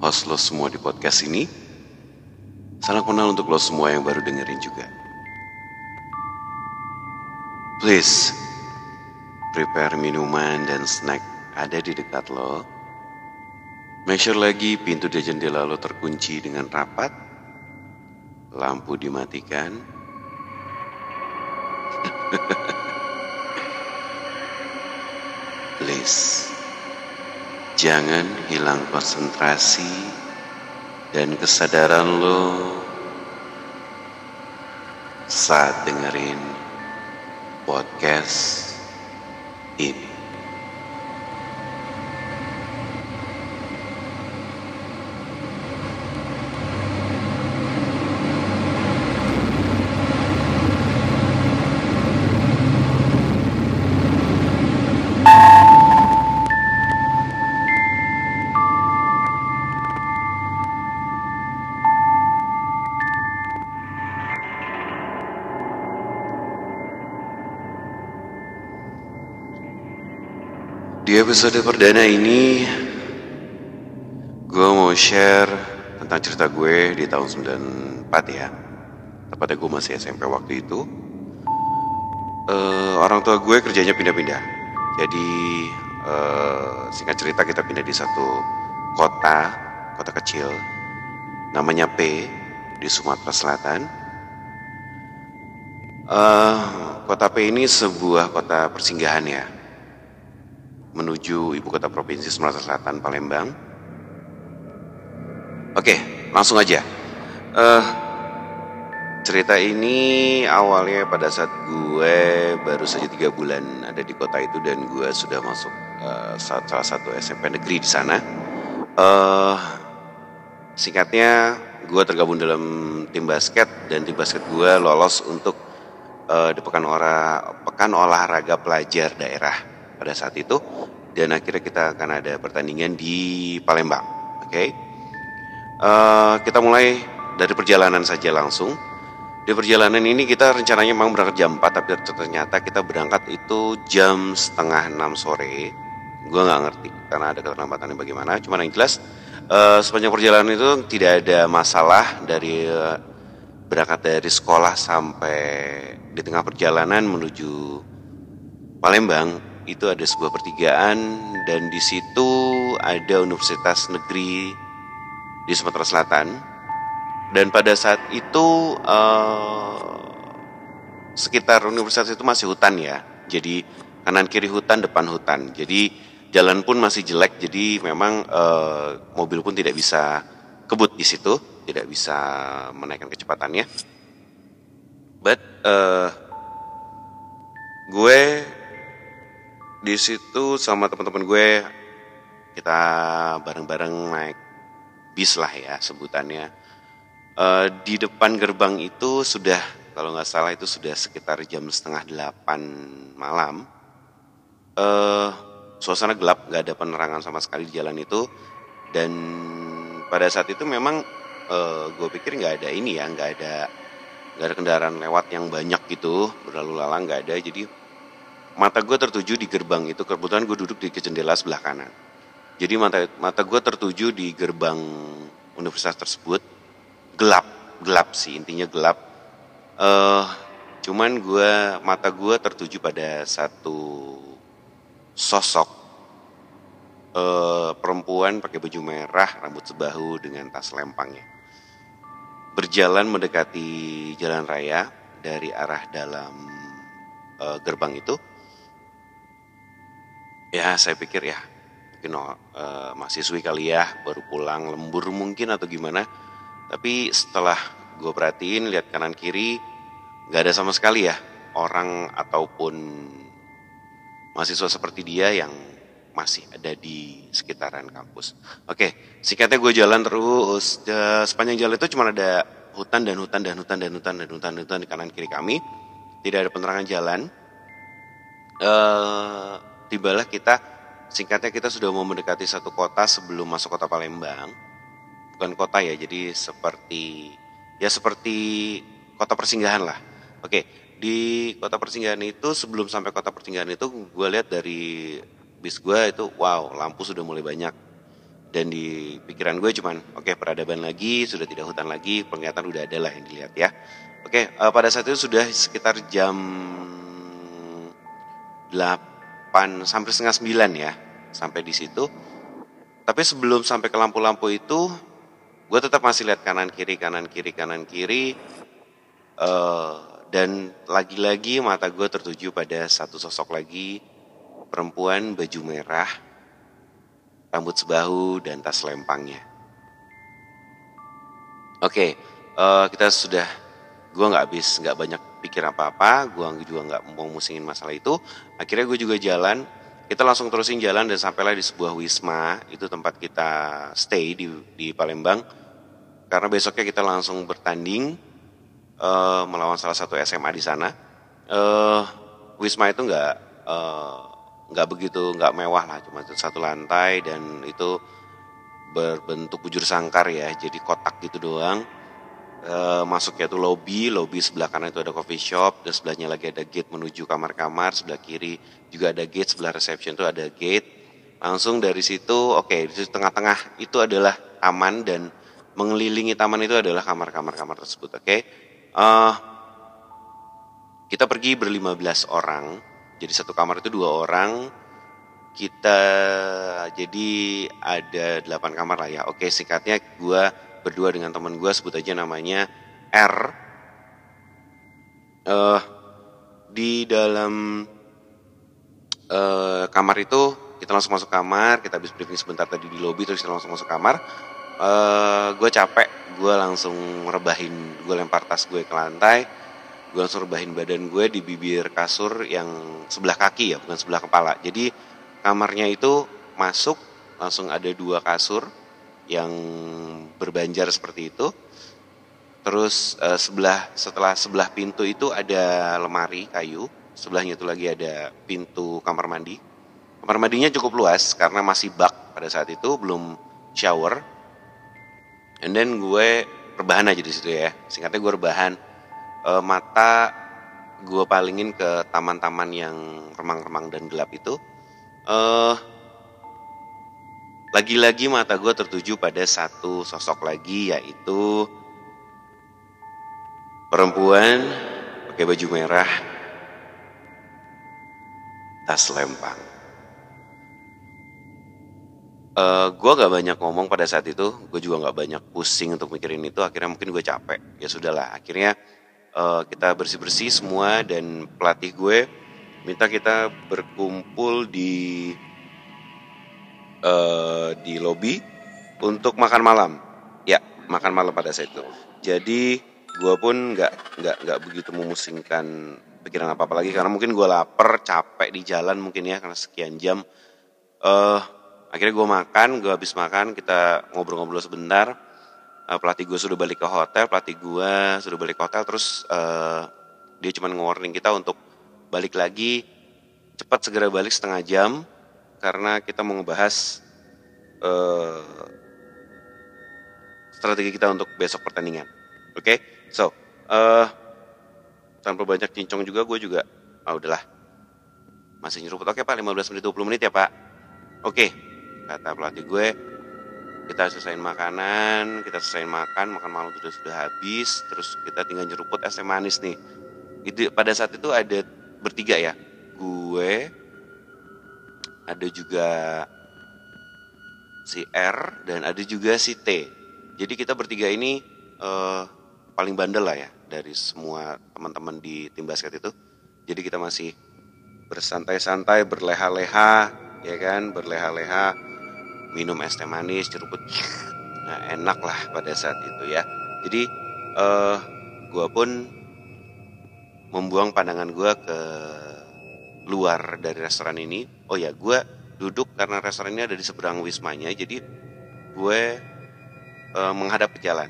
Host lo semua di podcast ini. Salam kenal untuk lo semua yang baru dengerin juga. Please, prepare minuman dan snack ada di dekat lo. Make sure lagi pintu dan jendela lo terkunci dengan rapat. Lampu dimatikan. Please, jangan hilang konsentrasi dan kesadaran lo saat dengerin podcast ini. Episode perdana ini, gue mau share tentang cerita gue di tahun 94 ya. Tepatnya gue masih SMP waktu itu. Eh, orang tua gue kerjanya pindah-pindah. Jadi eh, singkat cerita kita pindah di satu kota, kota kecil. Namanya P di Sumatera Selatan. Eh, kota P ini sebuah kota persinggahan ya menuju ibu kota provinsi Sumatera Selatan Palembang. Oke, langsung aja. Eh, cerita ini awalnya pada saat gue baru saja tiga bulan ada di kota itu dan gue sudah masuk saat salah satu SMP negeri di sana. Eh, singkatnya, gue tergabung dalam tim basket dan tim basket gue lolos untuk eh, di pekan, ora, pekan olahraga pelajar daerah pada saat itu dan akhirnya kita akan ada pertandingan di Palembang. Oke, Eh, kita mulai dari perjalanan saja langsung. Di perjalanan ini kita rencananya memang berangkat jam 4 tapi ternyata kita berangkat itu jam setengah 6 sore. Gue nggak ngerti karena ada keterlambatannya bagaimana. Cuman yang jelas eh, sepanjang perjalanan itu tidak ada masalah dari eh, berangkat dari sekolah sampai di tengah perjalanan menuju Palembang itu ada sebuah pertigaan dan di situ ada Universitas Negeri di Sumatera Selatan. Dan pada saat itu eh, sekitar universitas itu masih hutan ya. Jadi kanan kiri hutan depan hutan. Jadi jalan pun masih jelek jadi memang eh, mobil pun tidak bisa kebut di situ tidak bisa menaikkan kecepatannya. But eh, gue di situ sama teman-teman gue kita bareng-bareng naik bis lah ya sebutannya. Eh, di depan gerbang itu sudah kalau nggak salah itu sudah sekitar jam setengah delapan malam. Eh suasana gelap nggak ada penerangan sama sekali di jalan itu. Dan pada saat itu memang eh, gue pikir nggak ada ini ya nggak ada nggak ada kendaraan lewat yang banyak gitu berlalu lalang nggak ada. Jadi mata gue tertuju di gerbang itu kebetulan gue duduk di jendela sebelah kanan. Jadi mata mata gue tertuju di gerbang universitas tersebut. Gelap gelap sih intinya gelap. Eh cuman gue mata gue tertuju pada satu sosok eh perempuan pakai baju merah rambut sebahu dengan tas lempangnya. Berjalan mendekati jalan raya dari arah dalam eh, gerbang itu ya saya pikir ya mungkin eh, mahasiswi kali ya baru pulang lembur mungkin atau gimana tapi setelah gue perhatiin lihat kanan kiri nggak ada sama sekali ya orang ataupun mahasiswa seperti dia yang masih ada di sekitaran kampus. Oke, singkatnya gue jalan terus sepanjang jalan itu cuma ada hutan dan hutan dan hutan dan hutan dan hutan dan hutan di kanan kiri kami. Tidak ada penerangan jalan. Uh, tibalah kita singkatnya kita sudah mau mendekati satu kota sebelum masuk kota Palembang. Bukan kota ya, jadi seperti ya seperti kota persinggahan lah. Oke, di kota persinggahan itu sebelum sampai kota persinggahan itu gue lihat dari bis gue itu wow lampu sudah mulai banyak dan di pikiran gue cuman oke okay, peradaban lagi sudah tidak hutan lagi penglihatan udah ada lah yang dilihat ya oke okay, uh, eh, pada saat itu sudah sekitar jam 8 sampai setengah 9 ya sampai di situ tapi sebelum sampai ke lampu-lampu itu gue tetap masih lihat kanan kiri kanan kiri kanan kiri uh, dan lagi-lagi mata gue tertuju pada satu sosok lagi perempuan baju merah, rambut sebahu dan tas lempangnya. Oke, okay, uh, eh, kita sudah, gue nggak habis, nggak banyak pikir apa-apa, gue juga nggak mau musingin masalah itu. Akhirnya gue juga jalan, kita langsung terusin jalan dan sampailah di sebuah wisma, itu tempat kita stay di, di Palembang. Karena besoknya kita langsung bertanding uh, melawan salah satu SMA di sana. Uh, Wisma itu nggak uh, nggak begitu nggak mewah lah, cuma satu lantai dan itu berbentuk bujur sangkar ya, jadi kotak gitu doang. Uh, masuknya tuh lobby, lobby sebelah kanan itu ada coffee shop, dan sebelahnya lagi ada gate menuju kamar-kamar, sebelah kiri juga ada gate, sebelah reception itu ada gate. Langsung dari situ, oke, okay, di tengah-tengah itu adalah taman dan mengelilingi taman itu adalah kamar-kamar kamar tersebut, oke. Okay? Uh, kita pergi berlima belas orang, jadi satu kamar itu dua orang. Kita jadi ada delapan kamar lah ya. Oke, singkatnya gue berdua dengan teman gue sebut aja namanya R. Uh, di dalam uh, kamar itu kita langsung masuk kamar, kita habis briefing sebentar tadi di lobby terus kita langsung masuk kamar. Uh, gue capek gue langsung rebahin gue lempar tas gue ke lantai gue langsung rebahin badan gue di bibir kasur yang sebelah kaki ya bukan sebelah kepala jadi kamarnya itu masuk langsung ada dua kasur yang berbanjar seperti itu. Terus uh, sebelah setelah sebelah pintu itu ada lemari kayu. Sebelahnya itu lagi ada pintu kamar mandi. Kamar mandinya cukup luas karena masih bak pada saat itu belum shower. And then gue rebahan aja di situ ya. Singkatnya gue rebahan. E, mata gue palingin ke taman-taman yang remang-remang dan gelap itu. Eh lagi-lagi mata gue tertuju pada satu sosok lagi yaitu perempuan pakai baju merah tas lempang Uh, eh, gue gak banyak ngomong pada saat itu, gue juga gak banyak pusing untuk mikirin itu. Akhirnya mungkin gue capek. Ya sudahlah, akhirnya uh, kita bersih bersih semua dan pelatih gue minta kita berkumpul di uh, di lobby untuk makan malam. Ya, makan malam pada saat itu. Jadi gue pun nggak nggak nggak begitu memusingkan pikiran apa apa lagi karena mungkin gue lapar, capek di jalan mungkin ya karena sekian jam. Uh, akhirnya gue makan gue habis makan kita ngobrol-ngobrol sebentar uh, pelatih gue sudah balik ke hotel pelatih gue sudah balik ke hotel terus uh, dia cuma nge-warning kita untuk balik lagi cepat segera balik setengah jam karena kita mau ngebahas uh, strategi kita untuk besok pertandingan. Oke? Okay? so uh, tanpa banyak cincong juga gue juga ah udahlah. Masih nyeruput. Oke okay, pak 15 menit 20 menit ya pak? Oke. Okay kata pelatih gue kita selesaiin makanan kita selesaiin makan makan malam sudah sudah habis terus kita tinggal nyeruput es manis nih. Itu pada saat itu ada bertiga ya? Gue ada juga si R dan ada juga si T. Jadi kita bertiga ini uh, paling bandel lah ya dari semua teman-teman di tim basket itu. Jadi kita masih bersantai-santai berleha-leha ya kan? Berleha-leha minum es teh manis jeruput nah enak lah pada saat itu ya. Jadi uh, eh, gue pun membuang pandangan gue ke luar dari restoran ini. Oh ya gue duduk karena restoran ini ada di seberang wismanya jadi gue uh, menghadap ke jalan.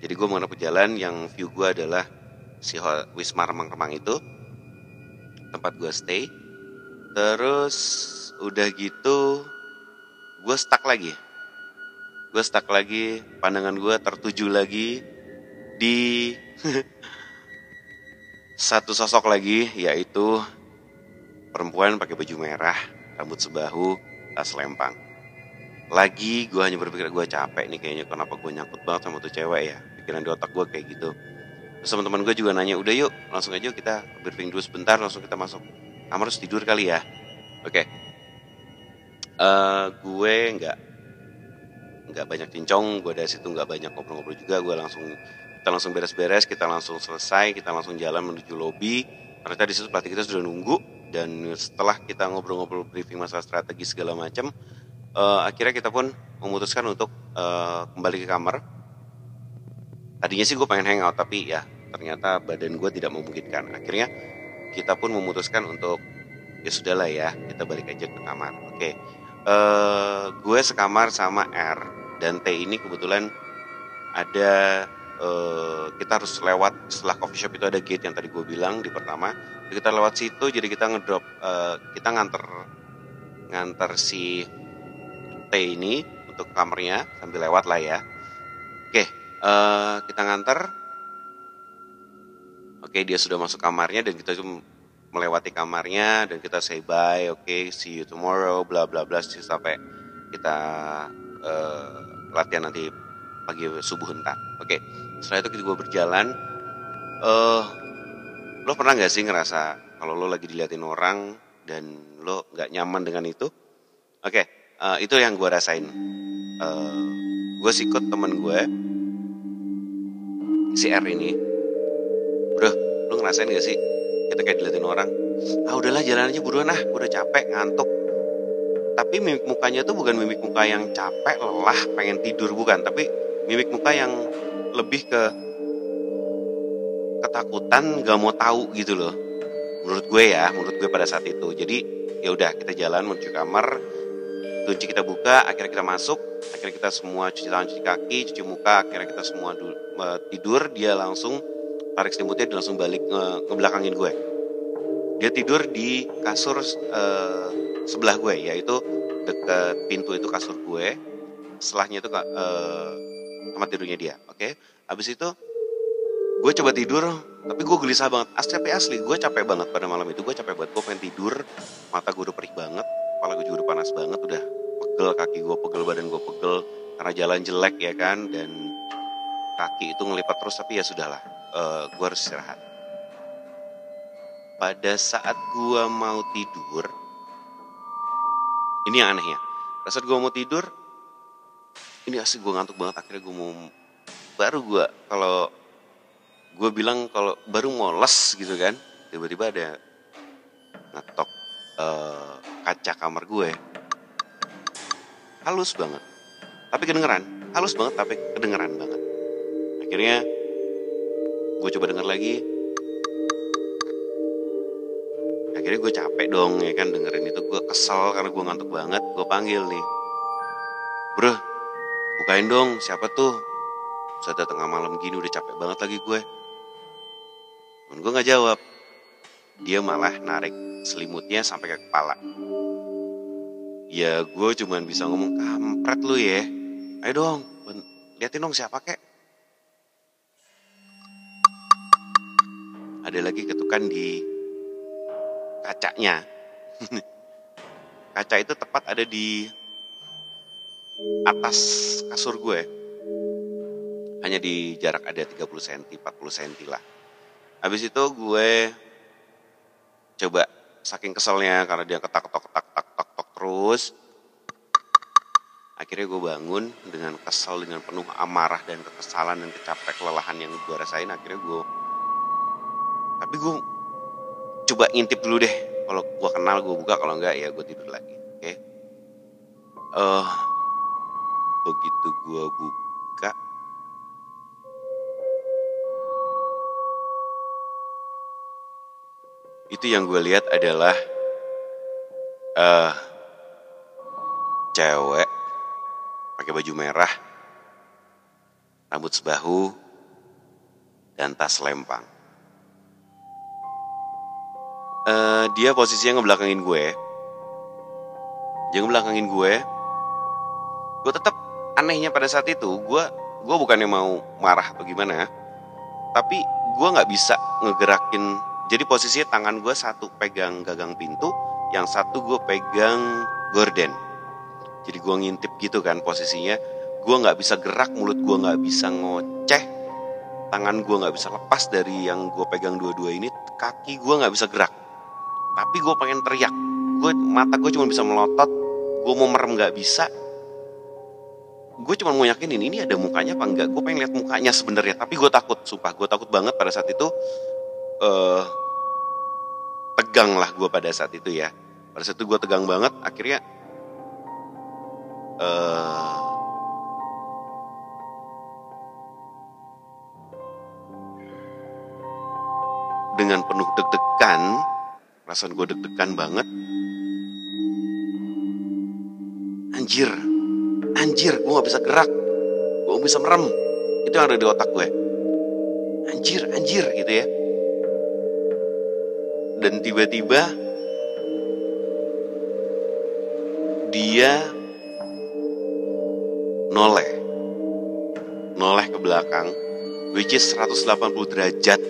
Jadi gue menghadap ke jalan yang view gue adalah si wisma remang-remang itu. Tempat gue stay. Terus udah gitu gue stuck lagi. Gue stuck lagi pandangan gue tertuju lagi di satu sosok lagi yaitu perempuan pakai baju merah rambut sebahu tas lempang. Lagi gue hanya berpikir gue capek nih kayaknya kenapa gue nyangkut banget sama tuh cewek ya? Pikiran di otak gue kayak gitu. Terus teman-teman gue juga nanya udah yuk langsung aja kita briefing dulu sebentar langsung kita masuk kamar harus tidur kali ya? Oke. Okay. uh, eh, gue nggak nggak banyak cincong gue dari situ nggak banyak ngobrol-ngobrol juga gue langsung kita langsung beres-beres kita langsung selesai kita langsung jalan menuju lobby. Ternyata di situ pelatih kita sudah nunggu dan setelah kita ngobrol-ngobrol briefing masalah strategi segala macam uh, akhirnya kita pun memutuskan untuk uh, kembali ke kamar tadinya sih gue pengen hangout tapi ya ternyata badan gue tidak memungkinkan akhirnya kita pun memutuskan untuk ya sudahlah ya kita balik aja ke kamar oke okay. uh, eh, gue sekamar sama R dan T ini kebetulan ada uh, kita harus lewat setelah coffee shop itu ada gate yang tadi gue bilang di pertama jadi kita lewat situ jadi kita ngedrop uh, kita nganter nganter si T ini untuk kamarnya sambil lewat lah ya. Oke uh, kita nganter. Oke dia sudah masuk kamarnya dan kita cuma melewati kamarnya dan kita say bye oke okay, see you tomorrow bla bla bla sampai kita uh, latihan nanti pagi subuh entar oke setelah itu kita gue berjalan. Uh, lo pernah nggak sih ngerasa kalau lo lagi diliatin orang dan lo nggak nyaman dengan itu? Oke uh, eh, itu yang gue rasain. Uh, gue sikut temen gue si R ini. Bro lo ngerasain gak sih kita kayak diliatin orang? Ah udahlah jalan aja buruan ah udah capek ngantuk. Tapi mimik mukanya tuh bukan mimik muka yang capek lelah pengen tidur bukan. Tapi mimik muka yang lebih ke ketakutan gak mau tahu gitu loh. Menurut gue ya menurut gue pada saat itu. Jadi ya udah kita jalan menuju kamar. Kunci kita buka akhirnya kita masuk. Akhirnya kita semua cuci tangan cuci kaki cuci muka. Akhirnya kita semua tidur. Dia langsung tarik selimutnya dia langsung balik nge, ngebelakangin gue. Dia tidur di kasur uh, sebelah gue yaitu deket pintu itu kasur gue. Setelahnya itu uh, tempat tidurnya dia oke? Okay? habis itu gue coba tidur tapi gue gelisah banget. Asli asli gue capek banget pada malam itu. Gue capek banget gue pengen tidur. Mata gue udah perih banget kepala gue juga udah panas banget udah pegel kaki gue pegel badan gue pegel karena jalan jelek ya kan? Dan kaki itu ngelipat terus tapi ya sudahlah uh, eh, gue harus istirahat. Pada saat gue mau tidur ini yang anehnya. Pada saat gue mau tidur ini asli gue ngantuk banget akhirnya gue mau baru gue kalau gue bilang kalau baru mau les gitu kan tiba-tiba ada ngetok uh, kaca kamar gue halus banget tapi kedengeran halus banget tapi kedengeran banget. Akhirnya gue coba denger lagi. Akhirnya gue capek dong ya kan dengerin itu gue kesel karena gue ngantuk banget gue panggil nih. Bro bukain dong siapa tuh? Sudah tengah malam gini udah capek banget lagi gue. Dan gue gak jawab. Dia malah narik selimutnya sampai ke kepala. Ya gue cuman bisa ngomong kampret lu ya. Ayo dong liatin dong siapa kek. Ada lagi ketukan di kacanya. Kaca itu tepat ada di atas kasur gue. Hanya di jarak ada 30 cm, 40 cm lah. Habis itu gue coba saking keselnya karena dia ketak-ketok ketak ketak ketak terus. Akhirnya gue bangun dengan kesel, dengan penuh amarah dan kekesalan dan kecapek kelelahan yang gue rasain. Akhirnya gue tapi gue coba ngintip dulu deh kalau gue kenal gue buka kalau enggak ya gue tidur lagi oke okay? uh, begitu gue buka itu yang gue lihat adalah uh, cewek pakai baju merah, rambut sebahu, dan tas lempang. Uh, dia posisinya ngebelakangin gue. Dia ngebelakangin gue. Gue tetap anehnya pada saat itu, gue gue bukannya mau marah atau gimana, tapi gue nggak bisa ngegerakin. Jadi posisinya tangan gue satu pegang gagang pintu, yang satu gue pegang gorden. Jadi gue ngintip gitu kan posisinya. Gue nggak bisa gerak, mulut gue nggak bisa ngoceh, tangan gue nggak bisa lepas dari yang gue pegang dua-dua ini, kaki gue nggak bisa gerak. Tapi gue pengen teriak, gue mata gue cuma bisa melotot, gue mau merem nggak bisa, gue cuma mau yakinin ini ada mukanya apa enggak? Gue pengen lihat mukanya sebenarnya tapi gue takut sumpah. Gue takut banget pada saat itu uh, tegang lah gue pada saat itu ya. Pada saat itu gue tegang banget akhirnya uh, dengan penuh deg-degan perasaan gue deg-degan banget anjir anjir gue gak bisa gerak. Gue bisa merem. Itu yang ada di otak gue. Anjir anjir gitu ya. Dan tiba-tiba dia noleh. Noleh ke belakang which is 180 derajat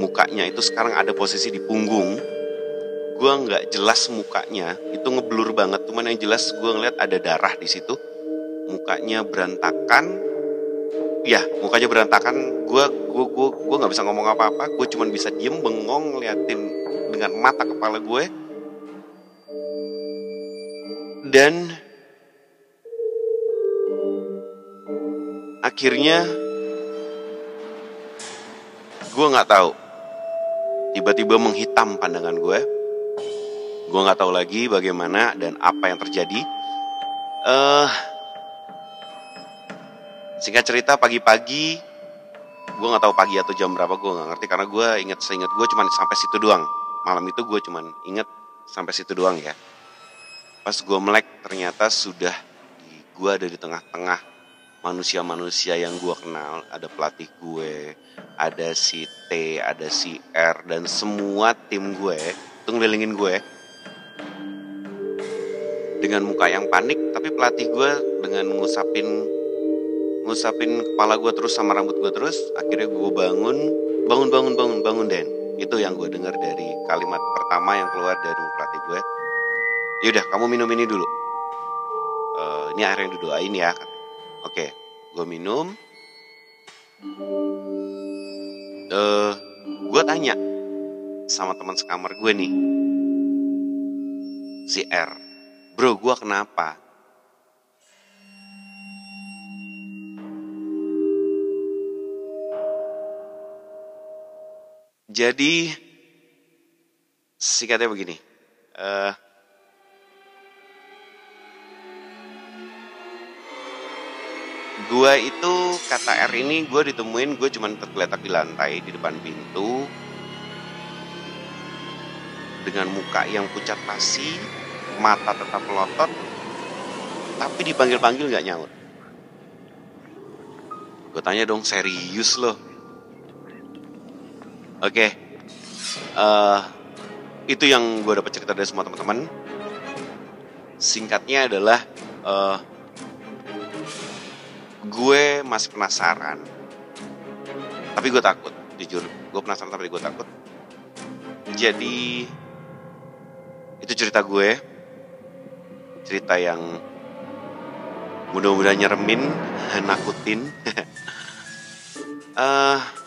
mukanya. Itu sekarang ada posisi di punggung. Gue nggak jelas mukanya. Itu ngeblur banget. Cuman yang jelas gue ngeliat ada darah di situ mukanya berantakan. Ya mukanya berantakan. Gue gue gue gue nggak bisa ngomong apa apa gue cuma bisa diem bengong ngeliatin dengan mata kepala gue. Dan akhirnya gue nggak tahu. Tiba-tiba menghitam pandangan gue. Gue nggak tahu lagi bagaimana dan apa yang terjadi. Uh, Singkat cerita pagi-pagi gue nggak tahu pagi atau jam berapa gue nggak ngerti. Karena gue inget seingat gue cuma sampai situ doang. Malam itu gue cuma inget sampai situ doang ya. Pas gue melek ternyata sudah gue ada di tengah-tengah manusia-manusia yang gue kenal. Ada pelatih gue ada si T ada si R dan semua tim gue itu ngelilingin gue dengan muka yang panik tapi pelatih gue dengan ngusapin ngusapin kepala gue terus sama rambut gue terus akhirnya gue bangun. Bangun bangun bangun bangun Den. Itu yang gue dengar dari kalimat pertama yang keluar dari pelatih gue yaudah kamu minum ini dulu. Uh, ini air yang didoain ya oke gue minum. Uh, gue tanya sama teman sekamar gue nih. Si R bro gue kenapa Jadi singkatnya begini. Uh, gua itu kata R ini gue ditemuin gue cuman tergeletak di lantai di depan pintu dengan muka yang pucat pasi, mata tetap melotot, tapi dipanggil-panggil nggak nyaut. Gue tanya dong serius loh, Oke, okay. uh, eh, itu yang gue dapat cerita dari semua teman-teman. Singkatnya adalah uh, gue masih penasaran, tapi gue takut. Jujur, gue penasaran tapi gue takut. Jadi itu cerita gue, cerita yang mudah-mudahan nyeremin, nakutin. uh,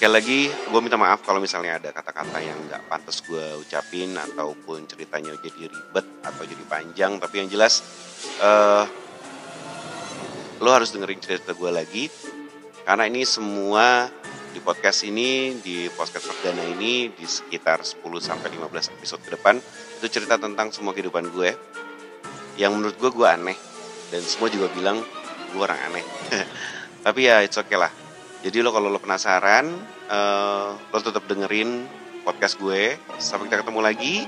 Sekali lagi, gue minta maaf kalau misalnya ada kata-kata yang nggak pantas gue ucapin ataupun ceritanya jadi ribet atau jadi panjang. Tapi yang jelas, uh, lo harus dengerin cerita gue lagi karena ini semua di podcast ini, di podcast perdana ini di sekitar 10 sampai 15 episode ke depan itu cerita tentang semua kehidupan gue yang menurut gue gue aneh dan semua juga bilang gue orang aneh. Tapi ya it's okay lah jadi lo kalau lo penasaran uh, lo tetap dengerin podcast gue. Sampai kita ketemu lagi.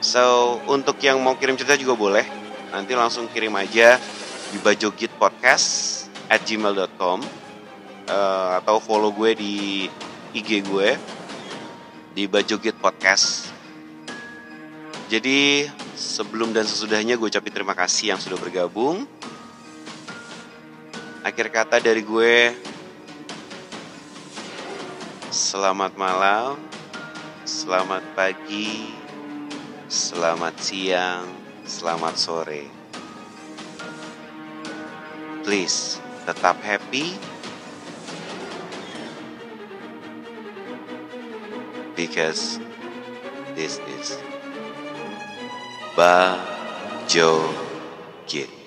So, untuk yang mau kirim cerita juga boleh. Nanti langsung kirim aja di Bajogit Podcast at gmail.com uh, atau follow gue di IG gue di Bajogit Podcast. Jadi sebelum dan sesudahnya gue ucapin terima kasih yang sudah bergabung. Akhir kata dari gue, selamat malam, selamat pagi, selamat siang, selamat sore. Please tetap happy because this is Ba Jo Git.